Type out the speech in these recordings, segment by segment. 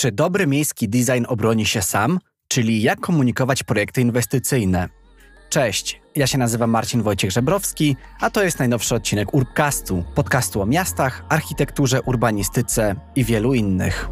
Czy dobry miejski design obroni się sam, czyli jak komunikować projekty inwestycyjne? Cześć, ja się nazywam Marcin Wojciech Żebrowski, a to jest najnowszy odcinek Urbcastu, podcastu o miastach, architekturze, urbanistyce i wielu innych.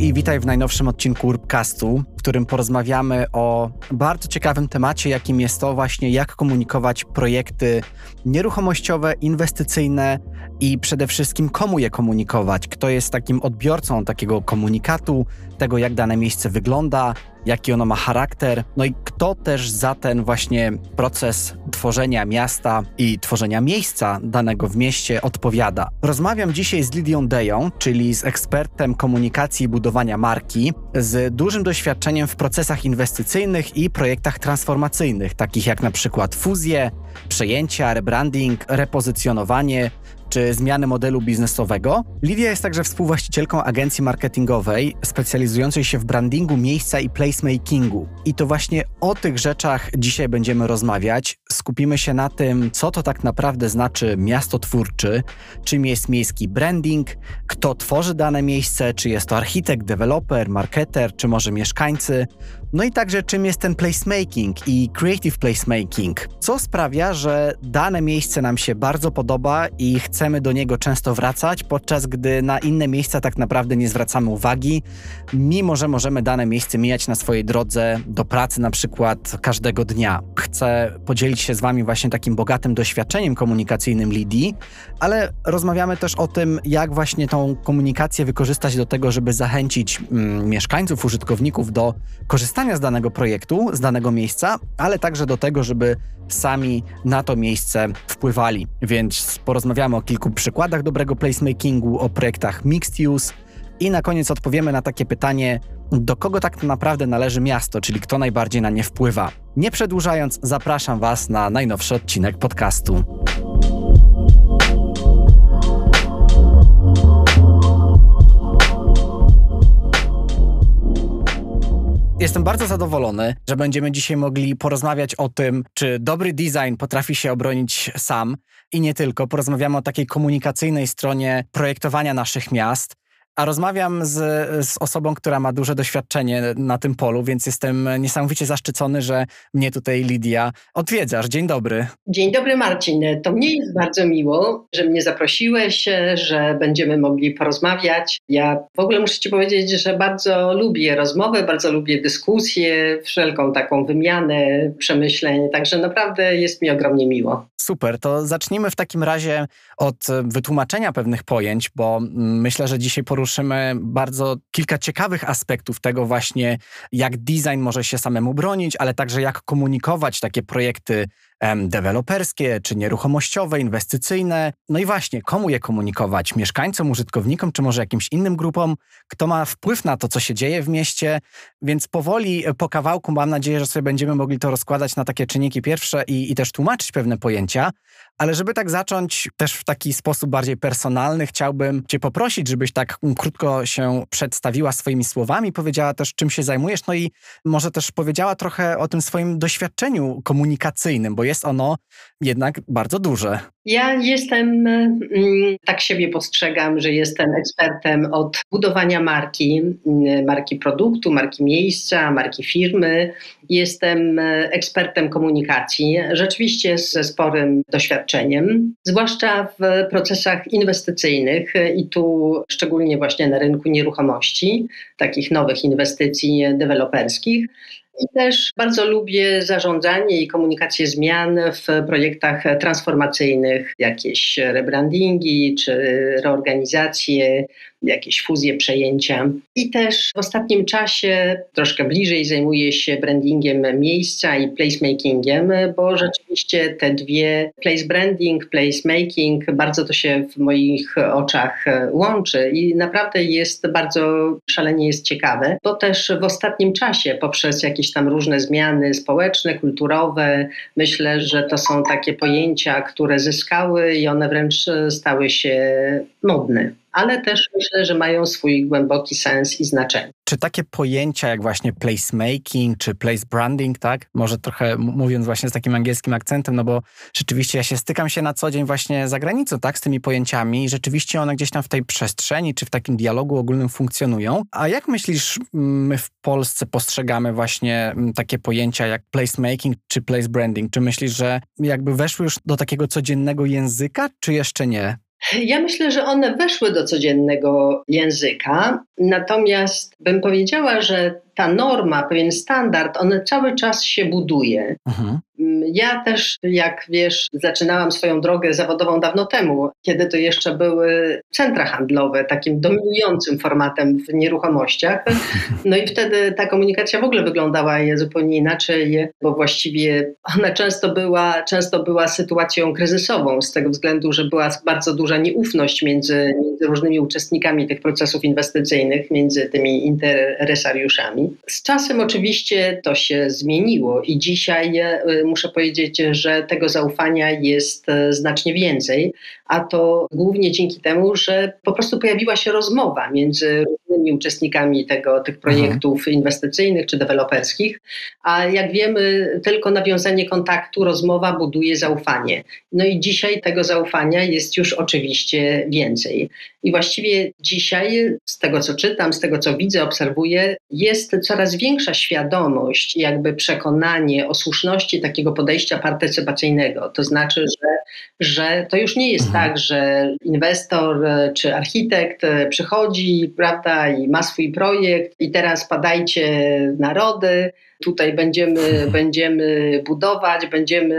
I witaj w najnowszym odcinku Urbcastu, w którym porozmawiamy o bardzo ciekawym temacie, jakim jest to właśnie jak komunikować projekty nieruchomościowe, inwestycyjne i przede wszystkim komu je komunikować, kto jest takim odbiorcą takiego komunikatu, tego jak dane miejsce wygląda, jaki ono ma charakter, no i kto też za ten właśnie proces tworzenia miasta i tworzenia miejsca danego w mieście odpowiada. Rozmawiam dzisiaj z Lidią Deją, czyli z ekspertem komunikacji i budowania marki, z dużym doświadczeniem w procesach inwestycyjnych i projektach transformacyjnych, takich jak na przykład fuzje, przejęcia, rebranding, repozycjonowanie, czy zmiany modelu biznesowego. Lidia jest także współwłaścicielką agencji marketingowej specjalizującej się w brandingu miejsca i placemakingu. I to właśnie o tych rzeczach dzisiaj będziemy rozmawiać. Skupimy się na tym, co to tak naprawdę znaczy miasto twórczy, czym jest miejski branding, kto tworzy dane miejsce, czy jest to architekt, deweloper, marketer, czy może mieszkańcy. No i także czym jest ten placemaking i creative placemaking, co sprawia, że dane miejsce nam się bardzo podoba i chcemy do niego często wracać, podczas gdy na inne miejsca tak naprawdę nie zwracamy uwagi, mimo że możemy dane miejsce mijać na swojej drodze do pracy na przykład każdego dnia. Chcę podzielić się z Wami właśnie takim bogatym doświadczeniem komunikacyjnym Lidii, ale rozmawiamy też o tym, jak właśnie tą komunikację wykorzystać do tego, żeby zachęcić mm, mieszkańców, użytkowników do korzystania z danego projektu, z danego miejsca, ale także do tego, żeby sami na to miejsce wpływali. Więc porozmawiamy o kilku przykładach dobrego placemakingu, o projektach mixed use i na koniec odpowiemy na takie pytanie, do kogo tak naprawdę należy miasto, czyli kto najbardziej na nie wpływa. Nie przedłużając, zapraszam Was na najnowszy odcinek podcastu. Jestem bardzo zadowolony, że będziemy dzisiaj mogli porozmawiać o tym, czy dobry design potrafi się obronić sam i nie tylko. Porozmawiamy o takiej komunikacyjnej stronie projektowania naszych miast. A rozmawiam z, z osobą, która ma duże doświadczenie na tym polu, więc jestem niesamowicie zaszczycony, że mnie tutaj Lidia odwiedzasz. Dzień dobry. Dzień dobry, Marcin. To mnie jest bardzo miło, że mnie zaprosiłeś, że będziemy mogli porozmawiać. Ja w ogóle muszę Ci powiedzieć, że bardzo lubię rozmowę, bardzo lubię dyskusję, wszelką taką wymianę przemyśleń, także naprawdę jest mi ogromnie miło. Super, to zacznijmy w takim razie od wytłumaczenia pewnych pojęć, bo myślę, że dzisiaj poruszymy bardzo kilka ciekawych aspektów tego właśnie, jak design może się samemu bronić, ale także jak komunikować takie projekty deweloperskie, czy nieruchomościowe, inwestycyjne. No i właśnie, komu je komunikować? Mieszkańcom, użytkownikom, czy może jakimś innym grupom? Kto ma wpływ na to, co się dzieje w mieście? Więc powoli, e, po kawałku, mam nadzieję, że sobie będziemy mogli to rozkładać na takie czynniki pierwsze i, i też tłumaczyć pewne pojęcia. Ale żeby tak zacząć też w taki sposób bardziej personalny, chciałbym Cię poprosić, żebyś tak krótko się przedstawiła swoimi słowami, powiedziała też, czym się zajmujesz, no i może też powiedziała trochę o tym swoim doświadczeniu komunikacyjnym, bo jest ono jednak bardzo duże. Ja jestem, mm, tak siebie postrzegam, że jestem ekspertem od budowania marki, mm, marki produktu, marki miejsca, marki firmy. Jestem e, ekspertem komunikacji, rzeczywiście ze sporym doświadczeniem, zwłaszcza w procesach inwestycyjnych i tu szczególnie właśnie na rynku nieruchomości, takich nowych inwestycji deweloperskich. I też bardzo lubię zarządzanie i komunikację zmian w projektach transformacyjnych, jakieś rebrandingi czy reorganizacje, jakieś fuzje, przejęcia. I też w ostatnim czasie troszkę bliżej zajmuję się brandingiem miejsca i placemakingiem, bo rzeczywiście te dwie, place branding, placemaking, bardzo to się w moich oczach łączy i naprawdę jest bardzo szalenie jest ciekawe, bo też w ostatnim czasie poprzez jakieś tam różne zmiany społeczne, kulturowe, myślę, że to są takie pojęcia, które zyskały i one wręcz stały się modne ale też myślę, że mają swój głęboki sens i znaczenie. Czy takie pojęcia jak właśnie placemaking czy place branding, tak? Może trochę mówiąc właśnie z takim angielskim akcentem, no bo rzeczywiście ja się stykam się na co dzień właśnie za granicą, tak, z tymi pojęciami i rzeczywiście one gdzieś tam w tej przestrzeni czy w takim dialogu ogólnym funkcjonują. A jak myślisz, my w Polsce postrzegamy właśnie takie pojęcia jak placemaking czy place branding? Czy myślisz, że jakby weszły już do takiego codziennego języka, czy jeszcze nie? Ja myślę, że one weszły do codziennego języka, natomiast bym powiedziała, że ta norma, pewien standard, on cały czas się buduje. Mhm. Ja też, jak wiesz, zaczynałam swoją drogę zawodową dawno temu, kiedy to jeszcze były centra handlowe, takim dominującym formatem w nieruchomościach. No i wtedy ta komunikacja w ogóle wyglądała zupełnie inaczej, bo właściwie ona często była, często była sytuacją kryzysową, z tego względu, że była bardzo duża nieufność między, między różnymi uczestnikami tych procesów inwestycyjnych, między tymi interesariuszami. Z czasem oczywiście to się zmieniło i dzisiaj e, muszę powiedzieć, że tego zaufania jest e, znacznie więcej, a to głównie dzięki temu, że po prostu pojawiła się rozmowa między różnymi uczestnikami tego, tych projektów mhm. inwestycyjnych czy deweloperskich, a jak wiemy, tylko nawiązanie kontaktu, rozmowa buduje zaufanie. No i dzisiaj tego zaufania jest już oczywiście więcej. I właściwie dzisiaj, z tego co czytam, z tego co widzę, obserwuję, jest coraz większa świadomość, jakby przekonanie o słuszności takiego podejścia partycypacyjnego. To znaczy, że, że to już nie jest mhm. Tak, że inwestor e, czy architekt e, przychodzi, prawda, i ma swój projekt i teraz padajcie narody, tutaj będziemy, będziemy budować, będziemy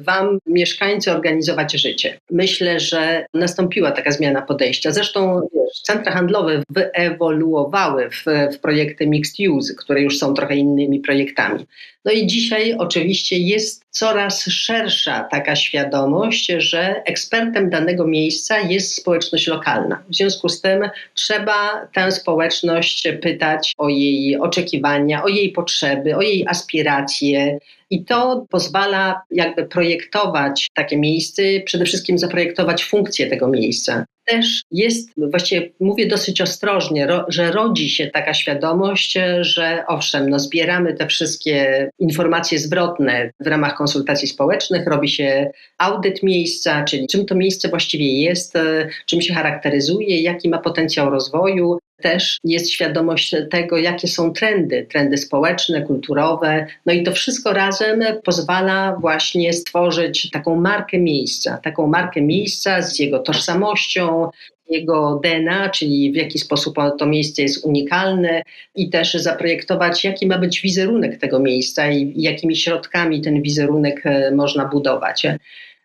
Wam, mieszkańcy, organizować życie. Myślę, że nastąpiła taka zmiana podejścia. Zresztą centra handlowe wyewoluowały w, w projekty mixed use, które już są trochę innymi projektami. No i dzisiaj oczywiście jest coraz szersza taka świadomość, że ekspertem danego miejsca jest społeczność lokalna. W związku z tym trzeba tę społeczność pytać o jej oczekiwania, o jej potrzeby, o jej aspiracje. I to pozwala jakby projektować takie miejsce, przede wszystkim zaprojektować funkcję tego miejsca też jest, właściwie mówię dosyć ostrożnie, ro, że rodzi się taka świadomość, że owszem, no zbieramy te wszystkie informacje zwrotne w ramach konsultacji społecznych, robi się audyt miejsca, czyli czym to miejsce właściwie jest, czym się charakteryzuje, jaki ma potencjał rozwoju, też jest świadomość tego, jakie są trendy, trendy społeczne, kulturowe. No i to wszystko razem pozwala właśnie stworzyć taką markę miejsca, taką markę miejsca z jego tożsamością, jego DNA, czyli w jaki sposób to miejsce jest unikalne i też zaprojektować, jaki ma być wizerunek tego miejsca i jakimi środkami ten wizerunek e, można budować.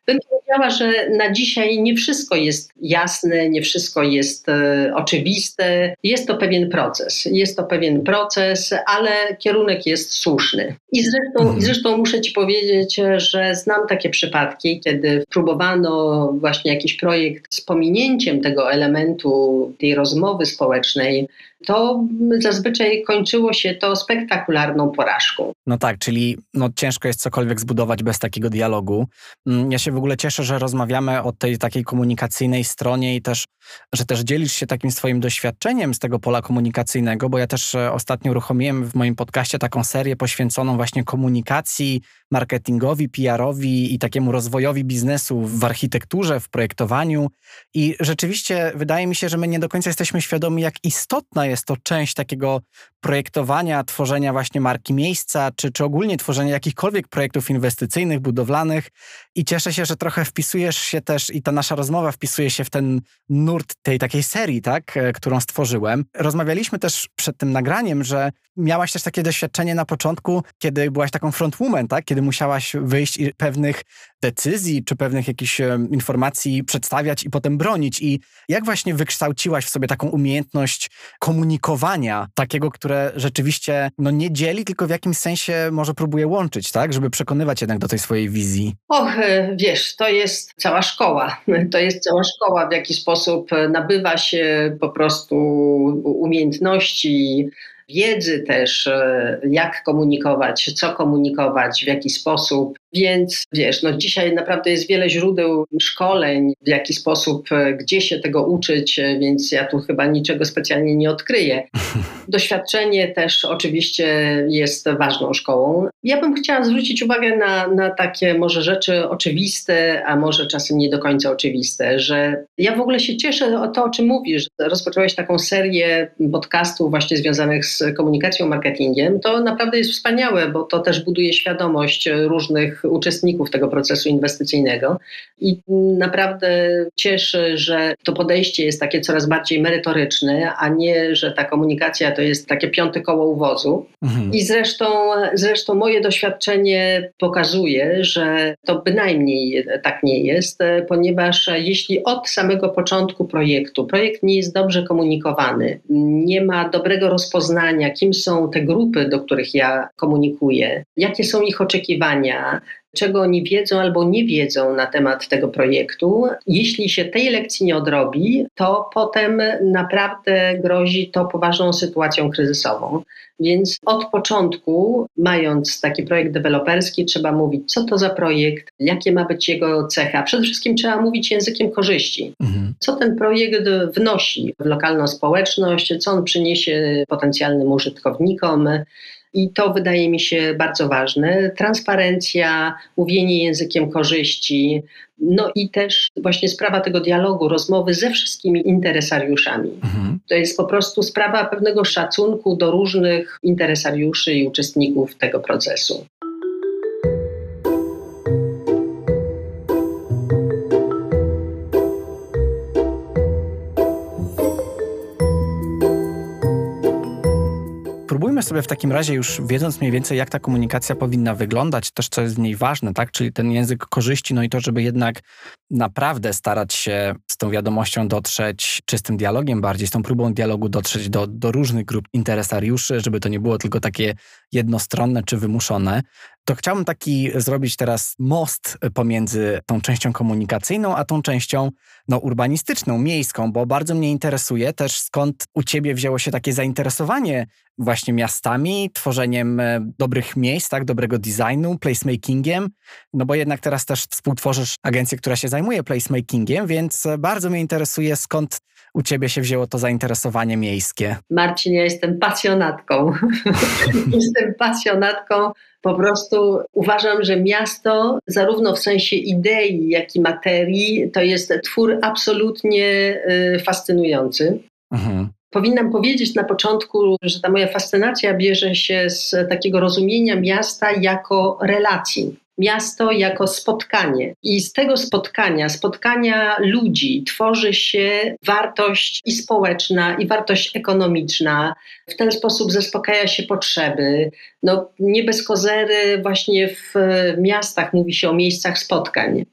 Bym powiedziała, że na dzisiaj nie wszystko jest jasne, nie wszystko jest e, oczywiste. Jest to pewien proces. Jest to pewien proces, ale kierunek jest słuszny. I zresztą, mhm. zresztą muszę Ci powiedzieć, że znam takie przypadki, kiedy próbowano właśnie jakiś projekt z pominięciem tego elementu tej rozmowy społecznej, to zazwyczaj kończyło się to spektakularną porażką. No tak, czyli no, ciężko jest cokolwiek zbudować bez takiego dialogu. Mm, ja się w ogóle cieszę, że rozmawiamy o tej takiej komunikacyjnej stronie i też, że też dzielisz się takim swoim doświadczeniem z tego pola komunikacyjnego, bo ja też e, ostatnio uruchomiłem w moim podcaście taką serię poświęconą właśnie komunikacji, marketingowi, PR-owi i takiemu rozwojowi biznesu w architekturze, w projektowaniu. I rzeczywiście wydaje mi się, że my nie do końca jesteśmy świadomi, jak istotna jest to część takiego projektowania, tworzenia właśnie marki miejsca, czy, czy ogólnie tworzenia jakichkolwiek projektów inwestycyjnych, budowlanych. I cieszę się, że trochę wpisujesz się też i ta nasza rozmowa wpisuje się w ten nurt tej takiej serii, tak, e, którą stworzyłem. Rozmawialiśmy też przed tym nagraniem, że miałaś też takie doświadczenie na początku, kiedy byłaś taką frontwoman, tak, kiedy musiałaś wyjść i pewnych decyzji, czy pewnych jakichś informacji przedstawiać i potem bronić. I jak właśnie wykształciłaś w sobie taką umiejętność komunikowania, takiego, które rzeczywiście no, nie dzieli, tylko w jakimś sensie może próbuje łączyć, tak? Żeby przekonywać jednak do tej swojej wizji. Och, e, wiesz, to jest cała szkoła. To jest cała szkoła, w jaki sposób nabywa się po prostu umiejętności, wiedzy też, e, jak komunikować, co komunikować, w jaki sposób. Więc wiesz, no dzisiaj naprawdę jest wiele źródeł szkoleń, w jaki sposób, e, gdzie się tego uczyć, e, więc ja tu chyba niczego specjalnie nie odkryję. Doświadczenie też oczywiście jest ważną szkołą. Ja bym chciała zwrócić uwagę na, na takie może rzeczy oczywiste, a może czasem nie do końca oczywiste, że ja w ogóle się cieszę o to, o czym mówisz. Rozpocząłeś taką serię podcastów właśnie związanych z komunikacją, marketingiem. To naprawdę jest wspaniałe, bo to też buduje świadomość różnych uczestników tego procesu inwestycyjnego i naprawdę cieszy, że to podejście jest takie coraz bardziej merytoryczne, a nie, że ta komunikacja to jest takie piąte koło uwozu. Mhm. I zresztą, zresztą moje doświadczenie pokazuje, że to bynajmniej tak nie jest, ponieważ jeśli od samego początku projektu projekt nie jest dobrze komunikowany, nie ma dobrego rozpoznania, kim są te grupy, do których ja komunikuję, jakie są ich oczekiwania, czego oni wiedzą albo nie wiedzą na temat tego projektu. Jeśli się tej lekcji nie odrobi, to potem naprawdę grozi to poważną sytuacją kryzysową. Więc od początku, mając taki projekt deweloperski, trzeba mówić, co to za projekt, jakie ma być jego cecha. Przede wszystkim trzeba mówić językiem korzyści. Mhm. Co ten projekt wnosi w lokalną społeczność, co on przyniesie potencjalnym użytkownikom, i to wydaje mi się bardzo ważne. Transparencja, mówienie językiem korzyści, no i też właśnie sprawa tego dialogu, rozmowy ze wszystkimi interesariuszami. Mhm. To jest po prostu sprawa pewnego szacunku do różnych interesariuszy i uczestników tego procesu. Spróbujmy sobie w takim razie już wiedząc mniej więcej, jak ta komunikacja powinna wyglądać, też co jest w niej ważne, tak? Czyli ten język korzyści, no i to, żeby jednak naprawdę starać się z tą wiadomością dotrzeć, czy z tym dialogiem bardziej, z tą próbą dialogu dotrzeć do, do różnych grup interesariuszy, żeby to nie było tylko takie jednostronne czy wymuszone to chciałbym taki zrobić teraz most pomiędzy tą częścią komunikacyjną, a tą częścią no, urbanistyczną, miejską, bo bardzo mnie interesuje też skąd u ciebie wzięło się takie zainteresowanie właśnie miastami, tworzeniem e, dobrych miejsc, tak, dobrego designu, placemakingiem, no bo jednak teraz też współtworzysz agencję, która się zajmuje placemakingiem, więc e, bardzo mnie interesuje skąd u ciebie się wzięło to zainteresowanie miejskie. Marcin, ja jestem pasjonatką. jestem pasjonatką po prostu uważam, że miasto, zarówno w sensie idei, jak i materii, to jest twór absolutnie y, fascynujący. Mhm. Powinnam powiedzieć na początku, że ta moja fascynacja bierze się z takiego rozumienia miasta jako relacji miasto jako spotkanie. I z tego spotkania, spotkania ludzi, tworzy się wartość i społeczna, i wartość ekonomiczna. W ten sposób zaspokaja się potrzeby. No, nie bez kozery, właśnie w miastach mówi się o miejscach spotkań.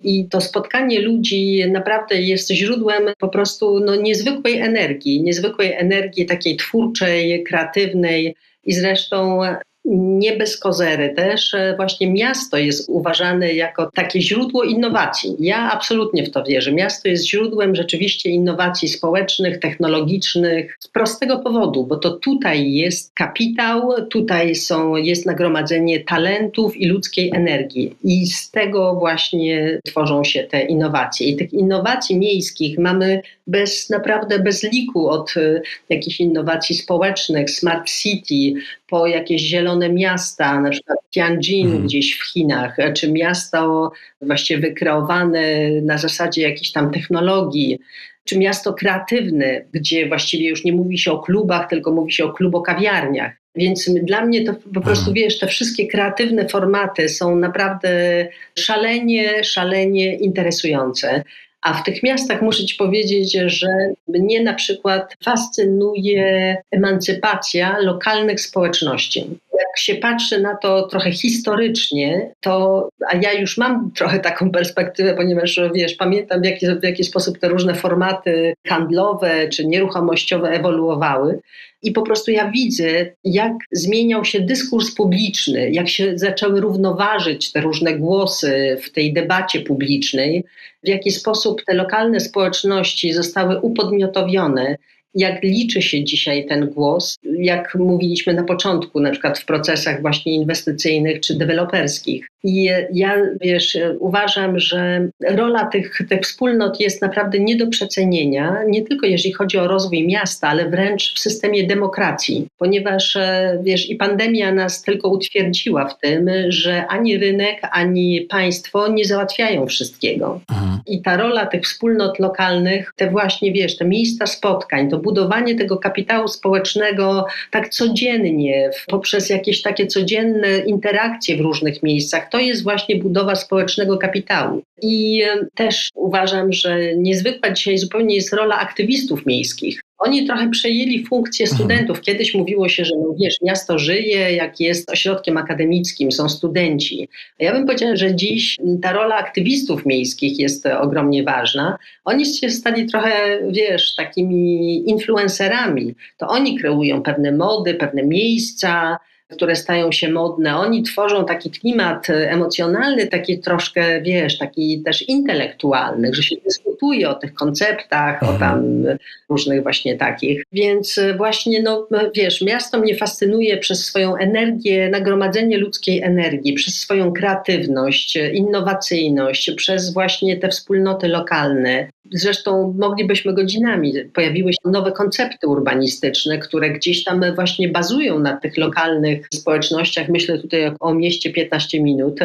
I to spotkanie ludzi naprawdę jest źródłem po prostu no, niezwykłej energii, niezwykłej energii takiej twórczej, kreatywnej. I zresztą nie bez kozery też e, właśnie miasto jest uważane jako takie źródło innowacji. Ja absolutnie w to wierzę. Miasto jest źródłem rzeczywiście innowacji społecznych, technologicznych z prostego powodu, bo to tutaj jest kapitał, tutaj są, jest nagromadzenie talentów i ludzkiej energii. I z tego właśnie tworzą się te innowacje. I tych innowacji miejskich mamy bez naprawdę bez liku od e, jakichś innowacji społecznych, smart city, po jakieś zielone miasta, na przykład Tianjin hmm. gdzieś w Chinach, czy miasto właściwie wykreowane na zasadzie jakiejś tam technologii, czy miasto kreatywne, gdzie właściwie już nie mówi się o klubach, tylko mówi się o klubokawiarniach. Więc dla mnie to po prostu, hmm. wiesz, te wszystkie kreatywne formaty są naprawdę szalenie, szalenie interesujące. A w tych miastach muszę Ci powiedzieć, że mnie na przykład fascynuje emancypacja lokalnych społeczności. Jak się patrzy na to trochę historycznie, to, a ja już mam trochę taką perspektywę, ponieważ wiesz, pamiętam w jaki, w jaki sposób te różne formaty handlowe czy nieruchomościowe ewoluowały. I po prostu ja widzę, jak zmieniał się dyskurs publiczny, jak się zaczęły równoważyć te różne głosy w tej debacie publicznej, w jaki sposób te lokalne społeczności zostały upodmiotowione jak liczy się dzisiaj ten głos, jak mówiliśmy na początku, na przykład w procesach właśnie inwestycyjnych czy deweloperskich. I ja, wiesz, uważam, że rola tych, tych wspólnot jest naprawdę nie do przecenienia, nie tylko jeżeli chodzi o rozwój miasta, ale wręcz w systemie demokracji, ponieważ, e, wiesz, i pandemia nas tylko utwierdziła w tym, że ani rynek, ani państwo nie załatwiają wszystkiego. Mhm. I ta rola tych wspólnot lokalnych, te właśnie, wiesz, te miejsca spotkań, to budowanie tego kapitału społecznego tak codziennie, poprzez jakieś takie codzienne interakcje w różnych miejscach, to jest właśnie budowa społecznego kapitału. I też uważam, że niezwykła dzisiaj zupełnie jest rola aktywistów miejskich. Oni trochę przejęli funkcję mhm. studentów. Kiedyś mówiło się, że no wiesz, miasto żyje, jak jest ośrodkiem akademickim, są studenci. Ja bym powiedziała, że dziś ta rola aktywistów miejskich jest ogromnie ważna. Oni się stali trochę, wiesz, takimi influencerami. To oni kreują pewne mody, pewne miejsca, które stają się modne, oni tworzą taki klimat emocjonalny, taki troszkę, wiesz, taki też intelektualny, że się dyskutuje o tych konceptach, o tam różnych właśnie takich. Więc właśnie, no wiesz, miasto mnie fascynuje przez swoją energię, nagromadzenie ludzkiej energii, przez swoją kreatywność, innowacyjność, przez właśnie te wspólnoty lokalne. Zresztą moglibyśmy godzinami. Pojawiły się nowe koncepty urbanistyczne, które gdzieś tam właśnie bazują na tych lokalnych społecznościach. Myślę tutaj o mieście 15 minut.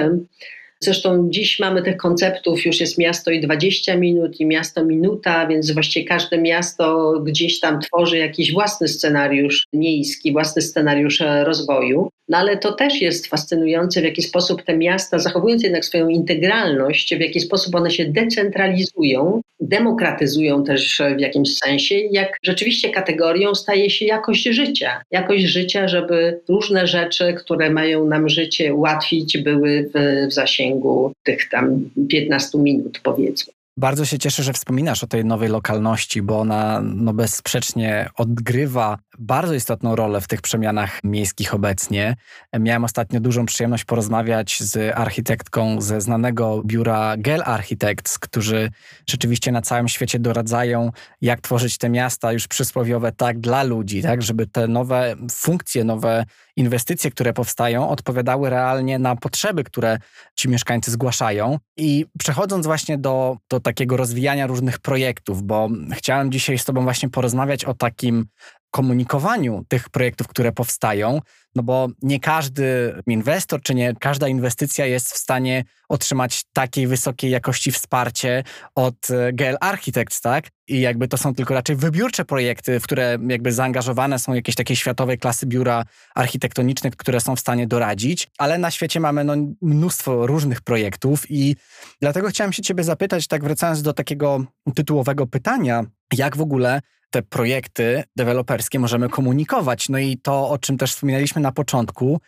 Zresztą dziś mamy tych konceptów, już jest miasto i 20 minut, i miasto minuta, więc właściwie każde miasto gdzieś tam tworzy jakiś własny scenariusz miejski, własny scenariusz e, rozwoju. No ale to też jest fascynujące, w jaki sposób te miasta, zachowując jednak swoją integralność, w jaki sposób one się decentralizują, demokratyzują też w jakimś sensie, jak rzeczywiście kategorią staje się jakość życia. Jakość życia, żeby różne rzeczy, które mają nam życie ułatwić, były w, w zasięgu tych tam 15 minut, powiedzmy. Bardzo się cieszę, że wspominasz o tej nowej lokalności, bo ona no bezsprzecznie odgrywa bardzo istotną rolę w tych przemianach miejskich obecnie. Miałem ostatnio dużą przyjemność porozmawiać z architektką ze znanego biura Gel Architects, którzy rzeczywiście na całym świecie doradzają, jak tworzyć te miasta już przysłowiowe tak dla ludzi, tak, żeby te nowe funkcje, nowe inwestycje, które powstają, odpowiadały realnie na potrzeby, które ci mieszkańcy zgłaszają. I przechodząc właśnie do, do takiego rozwijania różnych projektów, bo chciałem dzisiaj z Tobą właśnie porozmawiać o takim komunikowaniu tych projektów, które powstają, no bo nie każdy inwestor czy nie każda inwestycja jest w stanie otrzymać takiej wysokiej jakości wsparcie od e, GL Architects, tak? I jakby to są tylko raczej wybiórcze projekty, w które jakby zaangażowane są jakieś takie światowej klasy biura architektoniczne, które są w stanie doradzić, ale na świecie mamy no, mnóstwo różnych projektów i dlatego chciałem się ciebie zapytać, tak wracając do takiego tytułowego pytania, jak w ogóle te projekty deweloperskie możemy komunikować. No i to, o czym też wspominaliśmy na początku,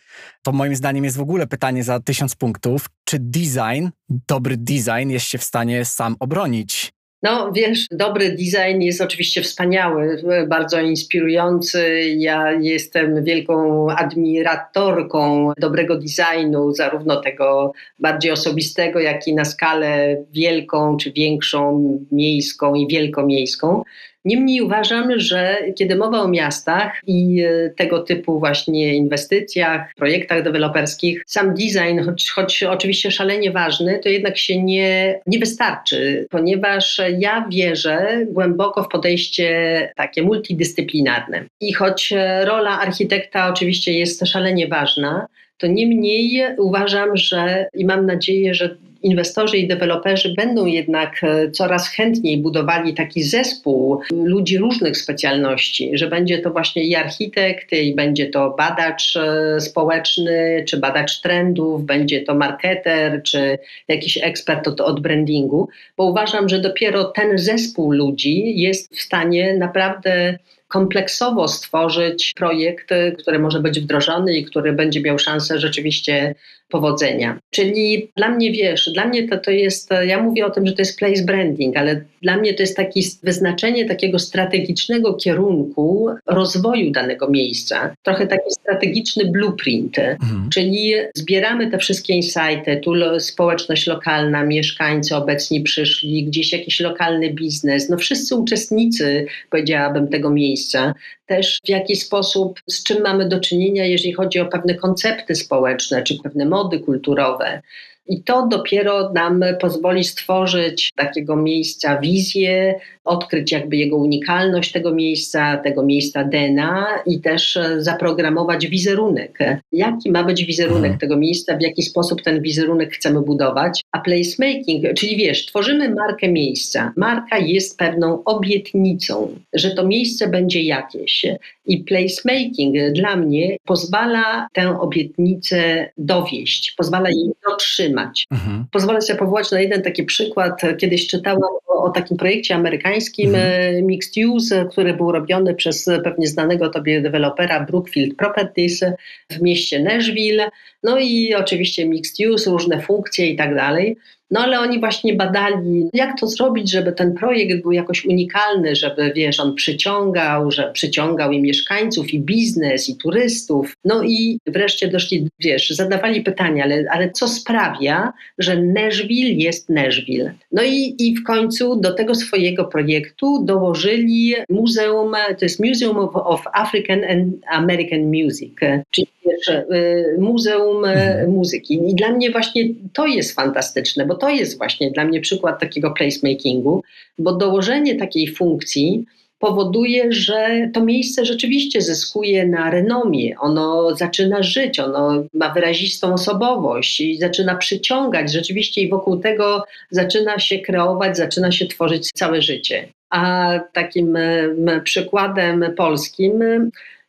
to moim zdaniem jest w ogóle pytanie za tysiąc punktów. Czy design, dobry design jest się w stanie sam obronić? No wiesz, dobry design jest oczywiście wspaniały, bardzo inspirujący. Ja jestem wielką admiratorką dobrego designu, zarówno tego bardziej osobistego, jak i na skalę wielką czy większą, miejską i wielkomiejską. Niemniej uważam, że kiedy mowa o miastach i e, tego typu właśnie inwestycjach, projektach deweloperskich, sam design, choć, choć oczywiście szalenie ważny, to jednak się nie, nie wystarczy, ponieważ ja wierzę głęboko w podejście takie multidyscyplinarne. I choć e, rola architekta oczywiście jest szalenie ważna, to niemniej uważam, że i mam nadzieję, że inwestorzy i deweloperzy będą jednak e, coraz chętniej budowali taki zespół ludzi różnych specjalności, że będzie to właśnie i architekt, i będzie to badacz e, społeczny, czy badacz trendów, będzie to marketer, czy jakiś ekspert od, od brandingu, bo uważam, że dopiero ten zespół ludzi jest w stanie naprawdę kompleksowo stworzyć projekt, który może być wdrożony i który będzie miał szansę rzeczywiście powodzenia. Czyli dla mnie, wiesz, dla mnie to, to jest, ja mówię o tym, że to jest place branding, ale dla mnie to jest takie wyznaczenie takiego strategicznego kierunku rozwoju danego miejsca. Trochę taki strategiczny blueprint, mhm. czyli zbieramy te wszystkie insighty, tu społeczność lokalna, mieszkańcy obecni przyszli, gdzieś jakiś lokalny biznes, no wszyscy uczestnicy, powiedziałabym, tego miejsca, też w jaki sposób, z czym mamy do czynienia, jeżeli chodzi o pewne koncepty społeczne czy pewne mody kulturowe. I to dopiero nam pozwoli stworzyć takiego miejsca wizję, odkryć jakby jego unikalność tego miejsca, tego miejsca DNA i też zaprogramować wizerunek. Jaki ma być wizerunek mhm. tego miejsca, w jaki sposób ten wizerunek chcemy budować. A placemaking, czyli wiesz, tworzymy markę miejsca. Marka jest pewną obietnicą, że to miejsce będzie jakieś. I placemaking dla mnie pozwala tę obietnicę dowieść, pozwala jej dotrzymać. Mhm. Pozwolę sobie powołać na jeden taki przykład. Kiedyś czytałam o, o takim projekcie amerykańskim mhm. E, Mixed Use, który był robiony przez pewnie znanego tobie dewelopera Brookfield Properties w mieście Nashville. No i oczywiście Mixed Use, różne funkcje i tak dalej. No ale oni właśnie badali, jak to zrobić, żeby ten projekt był jakoś unikalny, żeby, wiesz, on przyciągał, że przyciągał i mieszkańców, i biznes, i turystów. No i wreszcie doszli, wiesz, zadawali pytania, ale, ale co sprawia, że Nashville jest Nashville? No i, i w końcu do tego swojego projektu dołożyli muzeum, to jest Museum of, African and American Music, czyli wiesz, y, Muzeum mhm. Muzyki. I dla mnie właśnie to jest fantastyczne, bo to jest właśnie dla mnie przykład takiego placemakingu, bo dołożenie takiej funkcji powoduje, że to miejsce rzeczywiście zyskuje na renomie, ono zaczyna żyć, ono ma wyrazistą osobowość i zaczyna przyciągać rzeczywiście i wokół tego zaczyna się kreować, zaczyna się tworzyć całe życie. A takim przykładem polskim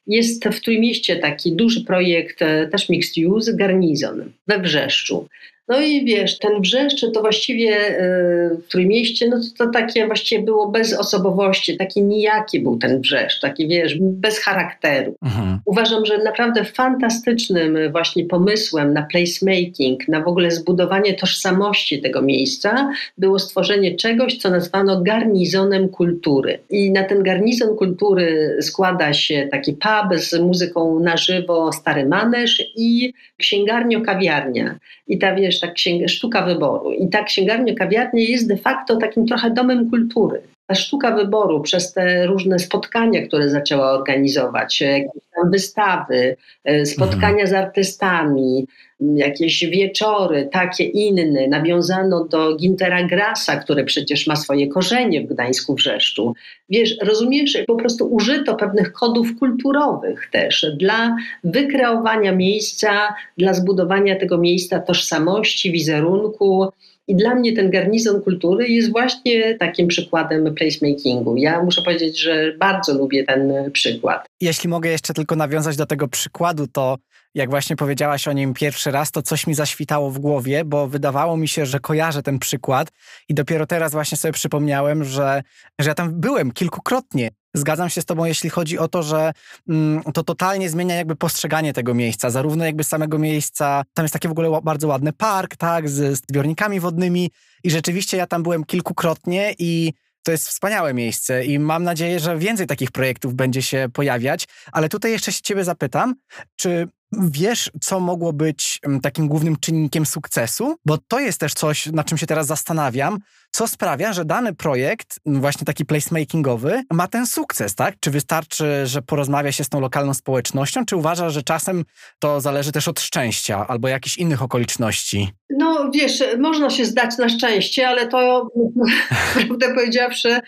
jest w Trójmieście taki duży projekt, e, też mixed use, Garnizon we Wrzeszczu. No i wiesz, ten Brzeszczy to właściwie yy, w Trójmieście, no to, to takie właściwie było bez osobowości, taki nijaki był ten Brzeszcz, taki wiesz, bez charakteru. Mhm. Uważam, że naprawdę fantastycznym właśnie pomysłem na placemaking, na w ogóle zbudowanie tożsamości tego miejsca było stworzenie czegoś, co nazwano garnizonem kultury. I na ten garnizon kultury składa się taki pub z muzyką na żywo, stary manerz i księgarnio-kawiarnia. I ta wiesz, ta księga, sztuka wyboru. I ta księgarnia kawiarnia jest de facto takim trochę domem kultury. Ta sztuka wyboru przez te różne spotkania, które zaczęła organizować, jakieś tam wystawy, e, spotkania z artystami, jakieś wieczory, takie inne. Nawiązano do Gintera Grasa, który przecież ma swoje korzenie w Gdańsku Wrzeszczu. Wiesz, rozumiesz, po prostu użyto pewnych kodów kulturowych też dla wykreowania miejsca, dla zbudowania tego miejsca tożsamości, wizerunku. I dla mnie ten garnizon kultury jest właśnie takim przykładem placemakingu. Ja muszę powiedzieć, że bardzo lubię ten przykład. Jeśli mogę jeszcze tylko nawiązać do tego przykładu, to jak właśnie powiedziałaś o nim pierwszy raz, to coś mi zaświtało w głowie, bo wydawało mi się, że kojarzę ten przykład i dopiero teraz właśnie sobie przypomniałem, że, że ja tam byłem kilkukrotnie. Zgadzam się z tobą, jeśli chodzi o to, że mm, to totalnie zmienia jakby postrzeganie tego miejsca, zarówno jakby samego miejsca, tam jest taki w ogóle bardzo ładny park, tak, z, z zbiornikami wodnymi i rzeczywiście ja tam byłem kilkukrotnie i to jest wspaniałe miejsce i mam nadzieję, że więcej takich projektów będzie się pojawiać, ale tutaj jeszcze się ciebie zapytam, czy Wiesz, co mogło być mm, takim głównym czynnikiem sukcesu? Bo to jest też coś, na czym się teraz zastanawiam, co sprawia, że dany projekt, mm, właśnie taki placemakingowy, ma ten sukces, tak? Czy wystarczy, że porozmawia się z tą lokalną społecznością, czy uważasz, że czasem to zależy też od szczęścia albo jakichś innych okoliczności? No wiesz, można się zdać na szczęście, ale to prawdę powiedziawszy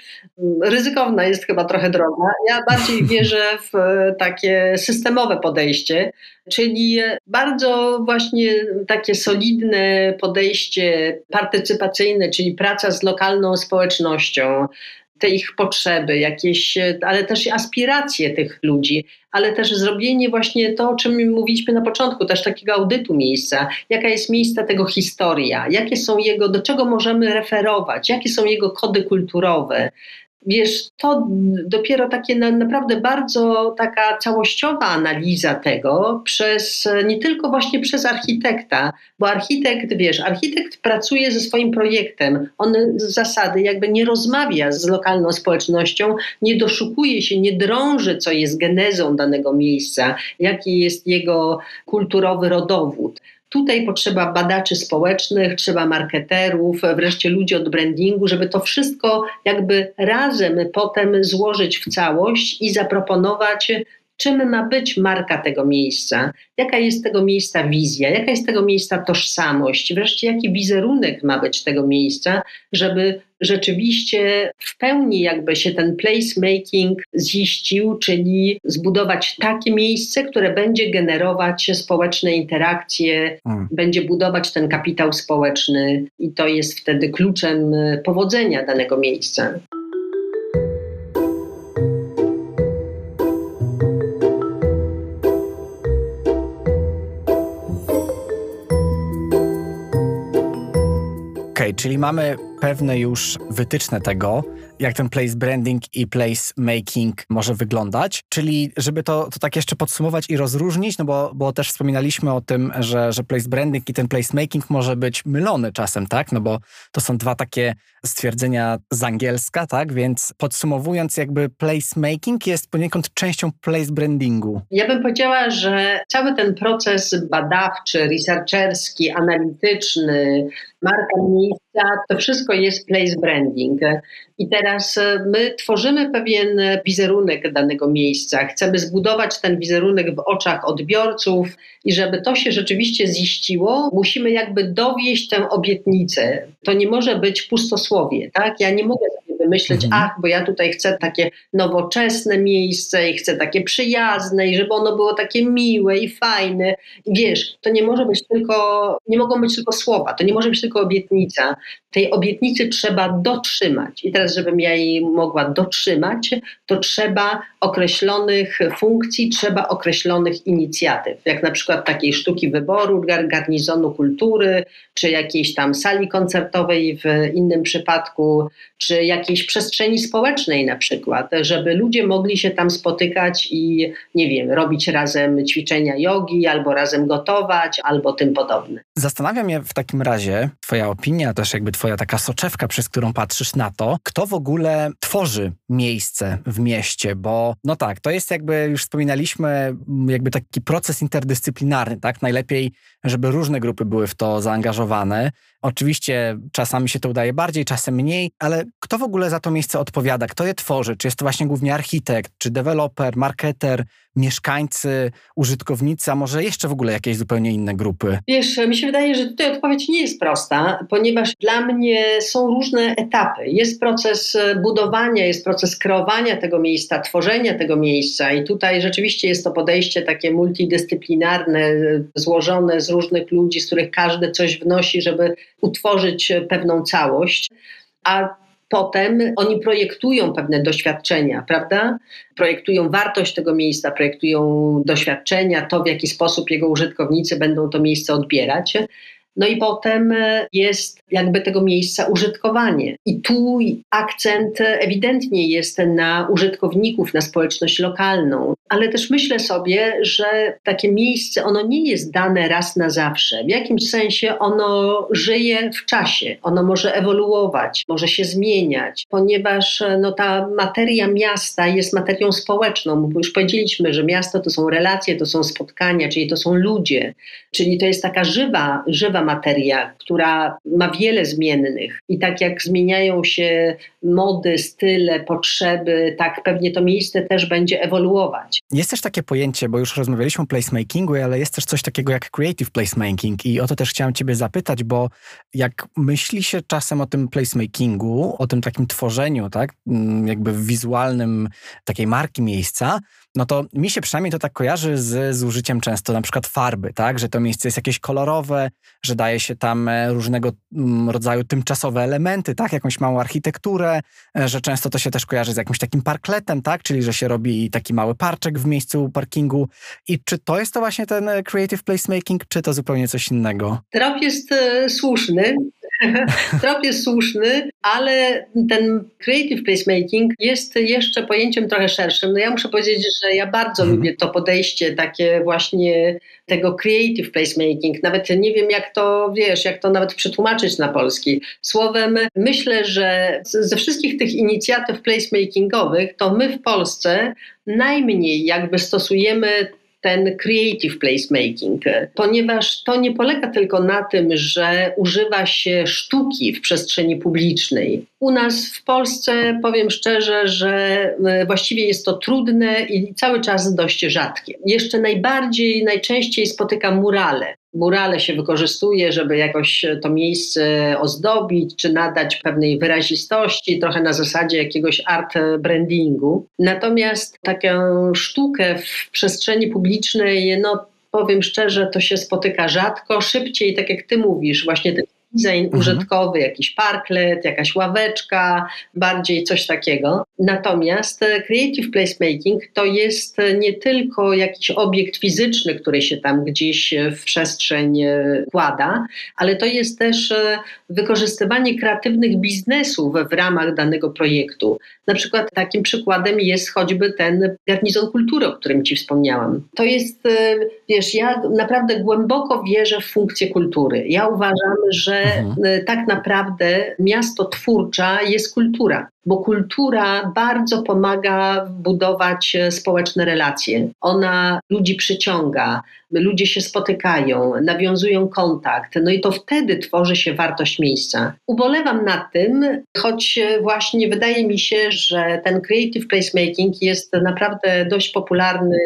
ryzykowna jest chyba trochę droga. Ja bardziej wierzę w takie systemowe podejście, czyli bardzo właśnie takie solidne podejście partycypacyjne, czyli praca z lokalną społecznością, te ich potrzeby, jakieś, ale też aspiracje tych ludzi, ale też zrobienie właśnie to, o czym mówiliśmy na początku, też takiego audytu miejsca, jaka jest miejsca tego historia, jakie są jego, do czego możemy referować, jakie są jego kody kulturowe, wiesz, to dopiero takie na, naprawdę bardzo taka całościowa analiza tego przez, nie tylko właśnie przez architekta, bo architekt, wiesz, architekt pracuje ze swoim projektem, on z zasady jakby nie rozmawia z lokalną społecznością, nie doszukuje się, nie drąży, co jest genezą danego miejsca, jaki jest jego kulturowy rodowód. Tutaj potrzeba badaczy społecznych, trzeba marketerów, wreszcie ludzi od brandingu, żeby to wszystko jakby razem potem złożyć w całość i zaproponować czym ma być marka tego miejsca, jaka jest tego miejsca wizja, jaka jest tego miejsca tożsamość, wreszcie jaki wizerunek ma być tego miejsca, żeby rzeczywiście w pełni jakby się ten placemaking ziścił, czyli zbudować takie miejsce, które będzie generować społeczne interakcje, hmm. będzie budować ten kapitał społeczny i to jest wtedy kluczem powodzenia danego miejsca. Czyli mamy pewne już wytyczne tego, jak ten place branding i place making może wyglądać. Czyli, żeby to, to tak jeszcze podsumować i rozróżnić, no bo, bo też wspominaliśmy o tym, że, że place branding i ten place making może być mylony czasem, tak? No bo to są dwa takie stwierdzenia z angielska, tak? Więc podsumowując, jakby place making jest poniekąd częścią place brandingu. Ja bym powiedziała, że cały ten proces badawczy, researcherski, analityczny, marka miejsca, to wszystko jest place branding. I teraz e, my tworzymy pewien wizerunek danego miejsca. Chcemy zbudować ten wizerunek w oczach odbiorców i żeby to się rzeczywiście ziściło, musimy jakby dowieść tę obietnicę. To nie może być pustosłowie, tak? Ja nie mogę myśleć, mhm. ach, bo ja tutaj chcę takie nowoczesne miejsce i chcę takie przyjazne i żeby ono było takie miłe i fajne. I wiesz, to nie może być tylko, nie mogą być tylko słowa, to nie może być tylko obietnica. Tej obietnicy trzeba dotrzymać. I teraz, żebym ja jej mogła dotrzymać, to trzeba określonych funkcji, trzeba określonych inicjatyw, jak na przykład takiej sztuki wyboru, garnizonu kultury, czy jakiejś tam sali koncertowej w innym przypadku, czy jakiejś przestrzeni społecznej na przykład, żeby ludzie mogli się tam spotykać i nie wiem, robić razem ćwiczenia jogi, albo razem gotować, albo tym podobne. Zastanawia mnie w takim razie Twoja opinia, też jakby Twoja taka soczewka, przez którą patrzysz na to, kto w ogóle tworzy miejsce w mieście, bo no tak, to jest jakby, już wspominaliśmy, jakby taki proces interdyscyplinarny, tak? Najlepiej, żeby różne grupy były w to zaangażowane. Oczywiście czasami się to udaje bardziej, czasem mniej, ale kto w ogóle za to miejsce odpowiada? Kto je tworzy? Czy jest to właśnie głównie architekt, czy deweloper, marketer, mieszkańcy, użytkownicy, a może jeszcze w ogóle jakieś zupełnie inne grupy? Wiesz, mi się wydaje, że tutaj odpowiedź nie jest prosta, ponieważ dla mnie są różne etapy. Jest proces budowania, jest proces kreowania tego miejsca, tworzenia tego miejsca i tutaj rzeczywiście jest to podejście takie multidyscyplinarne, złożone z różnych ludzi, z których każdy coś wnosi, żeby utworzyć pewną całość. A potem oni projektują pewne doświadczenia, prawda? Projektują wartość tego miejsca, projektują doświadczenia, to w jaki sposób jego użytkownicy będą to miejsce odbierać. No i potem e, jest jakby tego miejsca użytkowanie. I tu akcent ewidentnie jest na użytkowników, na społeczność lokalną. Ale też myślę sobie, że takie miejsce, ono nie jest dane raz na zawsze. W jakimś sensie ono żyje w czasie, ono może ewoluować, może się zmieniać, ponieważ e, no, ta materia miasta jest materią społeczną. Już powiedzieliśmy, że miasto to są relacje, to są spotkania, czyli to są ludzie, czyli to jest taka żywa, żywa materia, która ma wiele zmiennych. I tak jak zmieniają się mody, style, potrzeby, tak pewnie to miejsce też będzie ewoluować. Jest też takie pojęcie, bo już rozmawialiśmy o placemakingu, ale jest też coś takiego jak creative placemaking i o to też chciałem ciebie zapytać, bo jak myśli się czasem o tym placemakingu, o tym takim tworzeniu, tak, jakby wizualnym takiej marki miejsca, no to mi się przynajmniej to tak kojarzy z, z użyciem często na przykład farby, tak? Że to miejsce jest jakieś kolorowe, że daje się tam e, różnego mm, rodzaju tymczasowe elementy, tak? Jakąś małą architekturę, e, że często to się też kojarzy z jakimś takim parkletem, tak? Czyli, że się robi taki mały parczek w miejscu parkingu. I czy to jest to właśnie ten e, creative placemaking, czy to zupełnie coś innego? Trop jest słuszny. trop jest słuszny, ale ten creative placemaking jest jeszcze pojęciem trochę szerszym. No ja muszę powiedzieć, że ja bardzo mhm. lubię to podejście takie właśnie tego creative placemaking. Nawet nie wiem, jak to, wiesz, jak to nawet przetłumaczyć na polski. Słowem, myślę, że ze wszystkich tych inicjatyw placemakingowych, to my w Polsce najmniej jakby stosujemy ten creative placemaking, ponieważ to nie polega tylko na tym, że używa się sztuki w przestrzeni publicznej. U nas w Polsce powiem szczerze, że e, właściwie jest to trudne i cały czas dość rzadkie. Jeszcze najbardziej, najczęściej spotykam murale murale się wykorzystuje, żeby jakoś to miejsce ozdobić, czy nadać pewnej wyrazistości, trochę na zasadzie jakiegoś art brandingu. Natomiast taką sztukę w przestrzeni publicznej, no powiem szczerze, to się spotyka rzadko, szybciej, tak jak ty mówisz, właśnie design mhm. użytkowy, jakiś parklet, jakaś ławeczka, bardziej coś takiego. Natomiast e, creative placemaking to jest e, nie tylko jakiś obiekt fizyczny, który się tam gdzieś e, w przestrzeń kłada, ale to jest też wykorzystywanie kreatywnych biznesów w ramach danego projektu. Na przykład takim przykładem jest choćby ten garnizon kultury, o którym Ci wspomniałam. To jest, wiesz, ja naprawdę głęboko wierzę w funkcję kultury. Ja uważam, że mhm. tak naprawdę miasto twórcza jest kultura bo kultura bardzo pomaga budować e, społeczne relacje. Ona ludzi przyciąga, ludzie się spotykają, nawiązują kontakt, no i to wtedy tworzy się wartość miejsca. Ubolewam nad tym, choć e, właśnie wydaje mi się, że ten creative placemaking jest naprawdę dość popularny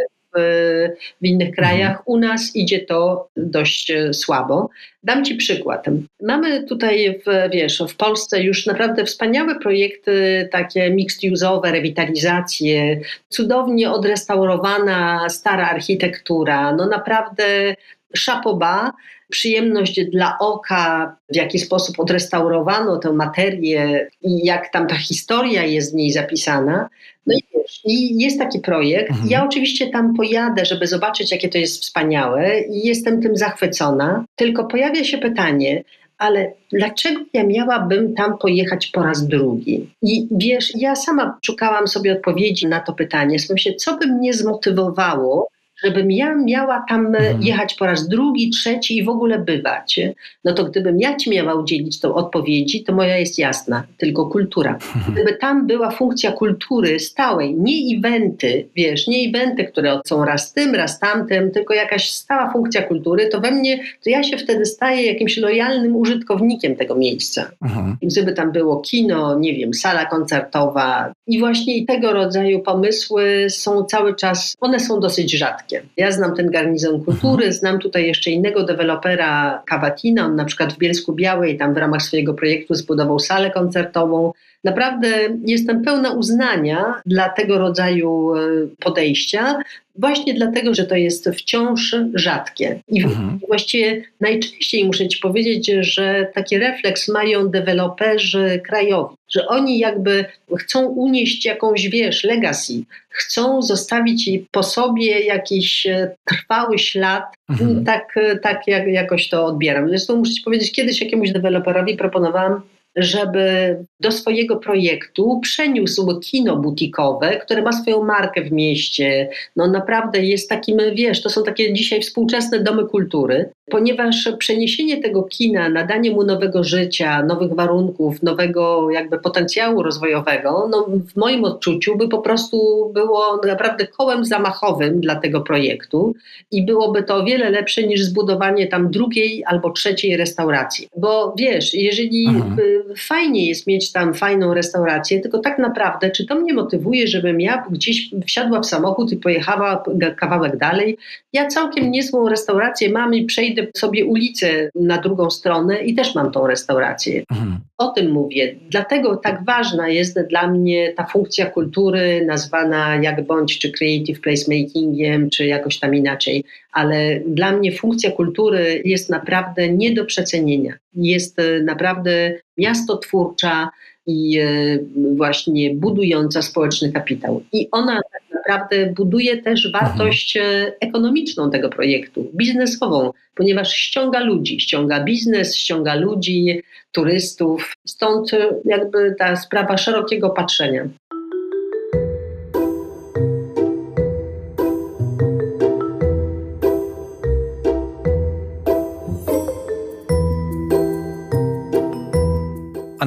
w innych krajach. Mhm. U nas idzie to dość e, słabo. Dam Ci przykład. Mamy tutaj, w, wiesz, w Polsce już naprawdę wspaniałe projekty, takie mixed-use'owe, rewitalizacje, cudownie odrestaurowana stara architektura. No naprawdę szapoba, przyjemność dla oka, w jaki sposób odrestaurowano tę materię i jak tam ta historia jest w niej zapisana. No i wiesz, i jest taki projekt. Mhm. Ja oczywiście tam pojadę, żeby zobaczyć, jakie to jest wspaniałe i jestem tym zachwycona. Tylko pojawia się pytanie, ale dlaczego ja miałabym tam pojechać po raz drugi? I wiesz, ja sama szukałam sobie odpowiedzi na to pytanie. Myślę, co by mnie zmotywowało, żebym ja miała tam mhm. jechać po raz drugi, trzeci i w ogóle bywać, no to gdybym ja ci miała udzielić tą odpowiedzi, to moja jest jasna, tylko kultura. Mhm. Gdyby tam była funkcja kultury stałej, nie eventy, wiesz, nie eventy, które są raz tym, raz tamtym, tylko jakaś stała funkcja kultury, to we mnie, to ja się wtedy staję jakimś lojalnym użytkownikiem tego miejsca. Mhm. Gdyby tam było kino, nie wiem, sala koncertowa i właśnie tego rodzaju pomysły są cały czas, one są dosyć rzadkie. Ja znam ten garnizon kultury, mhm. znam tutaj jeszcze innego dewelopera Cavatina, on na przykład w Bielsku Białej tam w ramach swojego projektu zbudował salę koncertową. Naprawdę jestem pełna uznania dla tego rodzaju e, podejścia, właśnie dlatego, że to jest wciąż rzadkie. I mhm. właściwie najczęściej muszę Ci powiedzieć, że taki refleks mają deweloperzy krajowi, że oni jakby chcą unieść jakąś, wiesz, legacy, chcą zostawić po sobie jakiś e, trwały ślad. Mhm. Tak, e, tak jak, jakoś to odbieram. Zresztą muszę Ci powiedzieć, kiedyś jakiemuś deweloperowi proponowałam żeby do swojego projektu przeniósł kino butikowe, które ma swoją markę w mieście. No naprawdę jest takim, wiesz, to są takie dzisiaj współczesne domy kultury, ponieważ przeniesienie tego kina, nadanie mu nowego życia, nowych warunków, nowego jakby potencjału rozwojowego, no w moim odczuciu by po prostu było naprawdę kołem zamachowym dla tego projektu i byłoby to o wiele lepsze niż zbudowanie tam drugiej albo trzeciej restauracji. Bo wiesz, jeżeli mhm fajnie jest mieć tam fajną restaurację, tylko tak naprawdę, czy to mnie motywuje, żebym ja gdzieś wsiadła w samochód i pojechała kawałek dalej? Ja całkiem niezłą restaurację mam i przejdę sobie ulicę na drugą stronę i też mam tą restaurację. Mhm. O tym mówię. Dlatego tak ważna jest dla mnie ta funkcja kultury, nazwana jak bądź czy creative placemakingiem, czy jakoś tam inaczej. Ale dla mnie funkcja kultury jest naprawdę nie do przecenienia. Jest e, naprawdę miasto twórcza i e, właśnie budująca społeczny kapitał. I ona naprawdę buduje też mhm. wartość mhm. ekonomiczną tego projektu, biznesową, ponieważ ściąga ludzi, ściąga biznes, ściąga ludzi, turystów. Stąd jakby ta sprawa szerokiego patrzenia.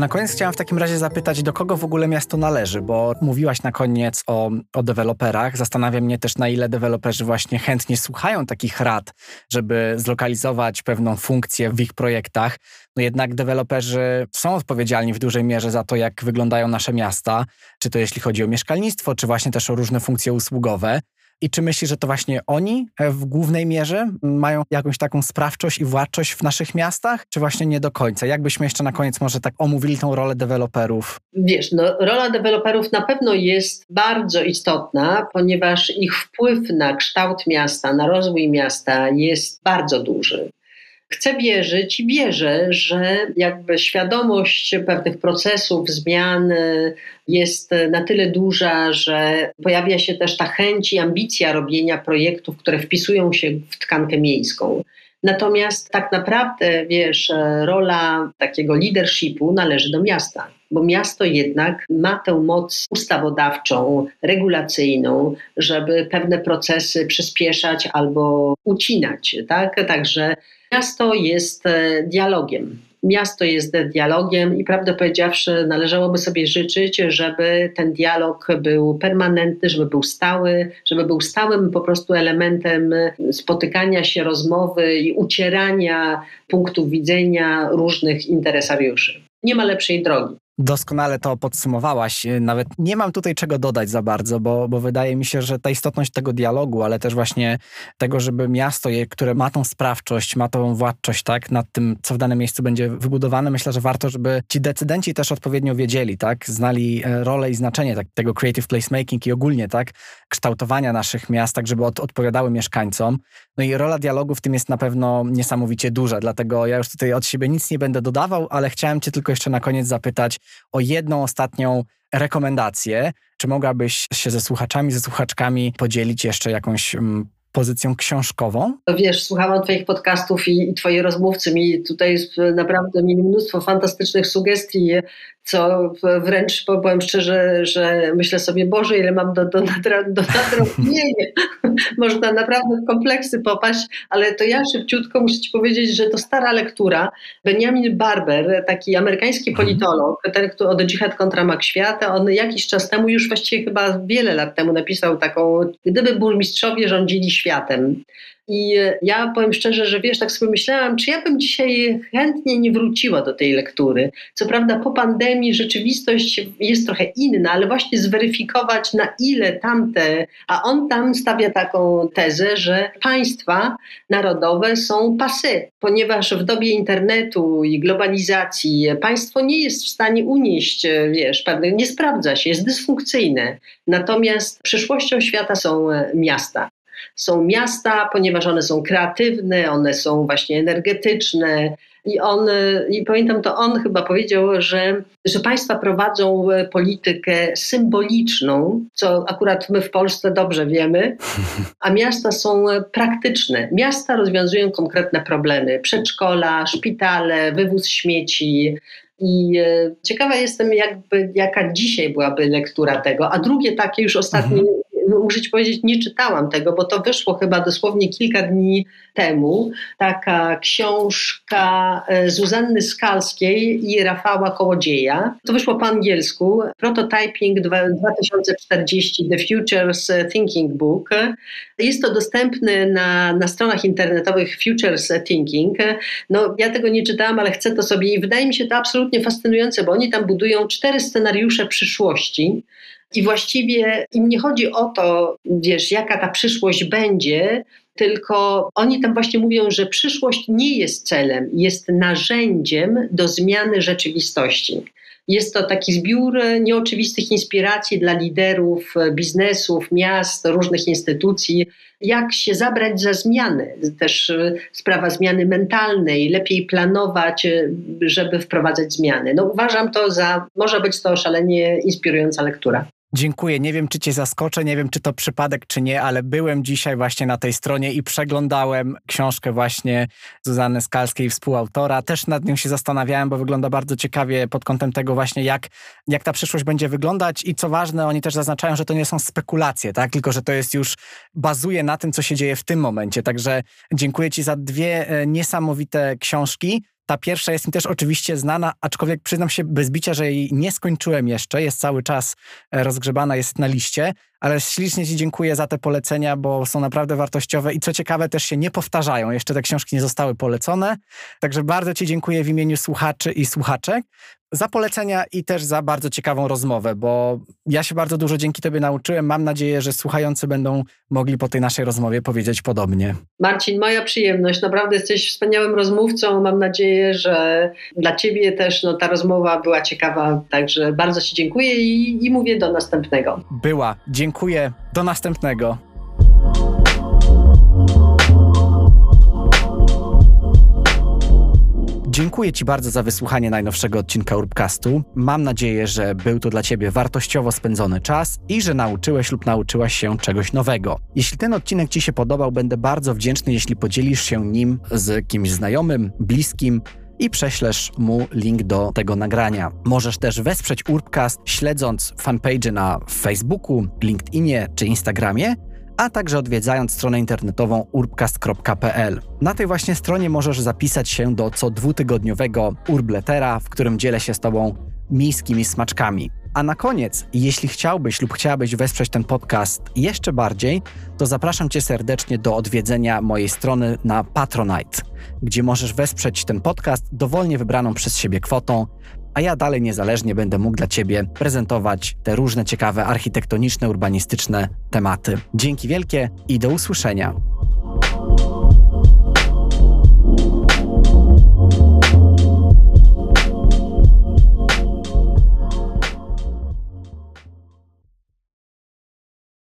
Na koniec chciałam w takim razie zapytać, do kogo w ogóle miasto należy, bo mówiłaś na koniec o, o deweloperach. Zastanawia mnie też, na ile deweloperzy właśnie chętnie słuchają takich rad, żeby zlokalizować pewną funkcję w ich projektach. No jednak deweloperzy są odpowiedzialni w dużej mierze za to, jak wyglądają nasze miasta, czy to jeśli chodzi o mieszkalnictwo, czy właśnie też o różne funkcje usługowe. I czy myślisz, że to właśnie oni e, w głównej mierze mają jakąś taką sprawczość i władczość w naszych miastach, czy właśnie nie do końca? Jakbyśmy jeszcze na koniec może tak omówili tą rolę deweloperów? Wiesz, no, rola deweloperów na pewno jest bardzo istotna, ponieważ ich wpływ na kształt miasta, na rozwój miasta jest bardzo duży chcę wierzyć i wierzę, że jakby świadomość pewnych procesów, zmian jest na tyle duża, że pojawia się też ta chęć i ambicja robienia projektów, które wpisują się w tkankę miejską. Natomiast tak naprawdę, wiesz, rola takiego leadershipu należy do miasta, bo miasto jednak ma tę moc ustawodawczą, regulacyjną, żeby pewne procesy przyspieszać albo ucinać. Tak? Także Miasto jest e, dialogiem. Miasto jest dialogiem i prawdę powiedziawszy, należałoby sobie życzyć, żeby ten dialog był permanentny, żeby był stały, żeby był stałym po prostu elementem spotykania się, rozmowy i ucierania punktów widzenia różnych interesariuszy. Nie ma lepszej drogi. Doskonale to podsumowałaś. Nawet nie mam tutaj czego dodać za bardzo, bo, bo wydaje mi się, że ta istotność tego dialogu, ale też właśnie tego, żeby miasto, które ma tą sprawczość, ma tą władczość, tak, nad tym, co w danym miejscu będzie wybudowane, myślę, że warto, żeby ci decydenci też odpowiednio wiedzieli, tak, znali e, rolę i znaczenie tak, tego creative placemaking i ogólnie, tak, kształtowania naszych miast, tak, żeby od, odpowiadały mieszkańcom. No i rola dialogu w tym jest na pewno niesamowicie duża, dlatego ja już tutaj od siebie nic nie będę dodawał, ale chciałem cię tylko jeszcze na koniec zapytać, o jedną ostatnią rekomendację. Czy mogłabyś się ze słuchaczami, ze słuchaczkami podzielić jeszcze jakąś mm, pozycją książkową? Wiesz, słuchałam Twoich podcastów i, i Twoi rozmówcy mi tutaj naprawdę mieli mnóstwo fantastycznych sugestii co wręcz powiem szczerze, że myślę sobie, Boże, ile mam do, do, do nadrobienia. Można naprawdę w kompleksy popaść, ale to ja szybciutko muszę Ci powiedzieć, że to stara lektura. Benjamin Barber, taki amerykański mhm. politolog, ten, kto od Dżihad kontra Mak Świata, on jakiś czas temu, już właściwie chyba wiele lat temu napisał taką, gdyby burmistrzowie rządzili światem. I ja powiem szczerze, że wiesz, tak sobie myślałam, czy ja bym dzisiaj chętnie nie wróciła do tej lektury. Co prawda po pandemii rzeczywistość jest trochę inna, ale właśnie zweryfikować na ile tamte, a on tam stawia taką tezę, że państwa narodowe są pasy, ponieważ w dobie internetu i globalizacji państwo nie jest w stanie unieść, wiesz, nie sprawdza się, jest dysfunkcyjne. Natomiast przyszłością świata są miasta są miasta, ponieważ one są kreatywne, one są właśnie energetyczne. I on, i pamiętam to on chyba powiedział, że, że państwa prowadzą politykę symboliczną, co akurat my w Polsce dobrze wiemy, a miasta są praktyczne. Miasta rozwiązują konkretne problemy: przedszkola, szpitale, wywóz śmieci, i e, ciekawa jestem, jakby, jaka dzisiaj byłaby lektura tego. A drugie takie już ostatnie mhm muszę ci powiedzieć, nie czytałam tego, bo to wyszło chyba dosłownie kilka dni temu. Taka książka e, Zuzanny Skalskiej i Rafała Kołodzieja. To wyszło po angielsku. Prototyping 2040 The Futures Thinking Book. Jest to dostępne na, na stronach internetowych Futures Thinking. No, ja tego nie czytałam, ale chcę to sobie i wydaje mi się to absolutnie fascynujące, bo oni tam budują cztery scenariusze przyszłości i właściwie im nie chodzi o to, wiesz, jaka ta przyszłość będzie, tylko oni tam właśnie mówią, że przyszłość nie jest celem, jest narzędziem do zmiany rzeczywistości. Jest to taki zbiór nieoczywistych inspiracji dla liderów biznesów, miast, różnych instytucji, jak się zabrać za zmiany. Też sprawa zmiany mentalnej, lepiej planować, żeby wprowadzać zmiany. No uważam to za, może być to szalenie inspirująca lektura. Dziękuję. Nie wiem, czy cię zaskoczę, nie wiem, czy to przypadek, czy nie, ale byłem dzisiaj właśnie na tej stronie i przeglądałem książkę właśnie Zuzanny Skalskiej, współautora. Też nad nią się zastanawiałem, bo wygląda bardzo ciekawie pod kątem tego właśnie, jak, jak ta przyszłość będzie wyglądać i co ważne, oni też zaznaczają, że to nie są spekulacje, tak? tylko że to jest już, bazuje na tym, co się dzieje w tym momencie. Także dziękuję ci za dwie e, niesamowite książki. Ta pierwsza jest mi też oczywiście znana, aczkolwiek przyznam się bez bicia, że jej nie skończyłem jeszcze. Jest cały czas e, rozgrzebana, jest na liście, ale ślicznie Ci dziękuję za te polecenia, bo są naprawdę wartościowe i co ciekawe, też się nie powtarzają. Jeszcze te książki nie zostały polecone. Także bardzo Ci dziękuję w imieniu słuchaczy i słuchaczek za polecenia i też za bardzo ciekawą rozmowę, bo ja się bardzo dużo dzięki Tobie nauczyłem. Mam nadzieję, że słuchający będą mogli po tej naszej rozmowie powiedzieć podobnie. Marcin, moja przyjemność. Naprawdę jesteś wspaniałym rozmówcą. Mam nadzieję, że dla Ciebie też no, ta rozmowa była ciekawa. Także bardzo Ci dziękuję i, i mówię do następnego. Była. Dziękuję. Do następnego. Dziękuję Ci bardzo za wysłuchanie najnowszego odcinka Urbcastu. Mam nadzieję, że był to dla Ciebie wartościowo spędzony czas i że nauczyłeś lub nauczyłaś się czegoś nowego. Jeśli ten odcinek Ci się podobał, będę bardzo wdzięczny, jeśli podzielisz się nim z kimś znajomym, bliskim, i prześlesz mu link do tego nagrania. Możesz też wesprzeć Urbcast śledząc fanpage na Facebooku, LinkedInie czy Instagramie a także odwiedzając stronę internetową urbcast.pl. Na tej właśnie stronie możesz zapisać się do co dwutygodniowego urbletera, w którym dzielę się z Tobą miejskimi smaczkami. A na koniec, jeśli chciałbyś lub chciałabyś wesprzeć ten podcast jeszcze bardziej, to zapraszam Cię serdecznie do odwiedzenia mojej strony na Patronite, gdzie możesz wesprzeć ten podcast dowolnie wybraną przez siebie kwotą a ja dalej niezależnie będę mógł dla Ciebie prezentować te różne ciekawe architektoniczne, urbanistyczne tematy. Dzięki wielkie i do usłyszenia.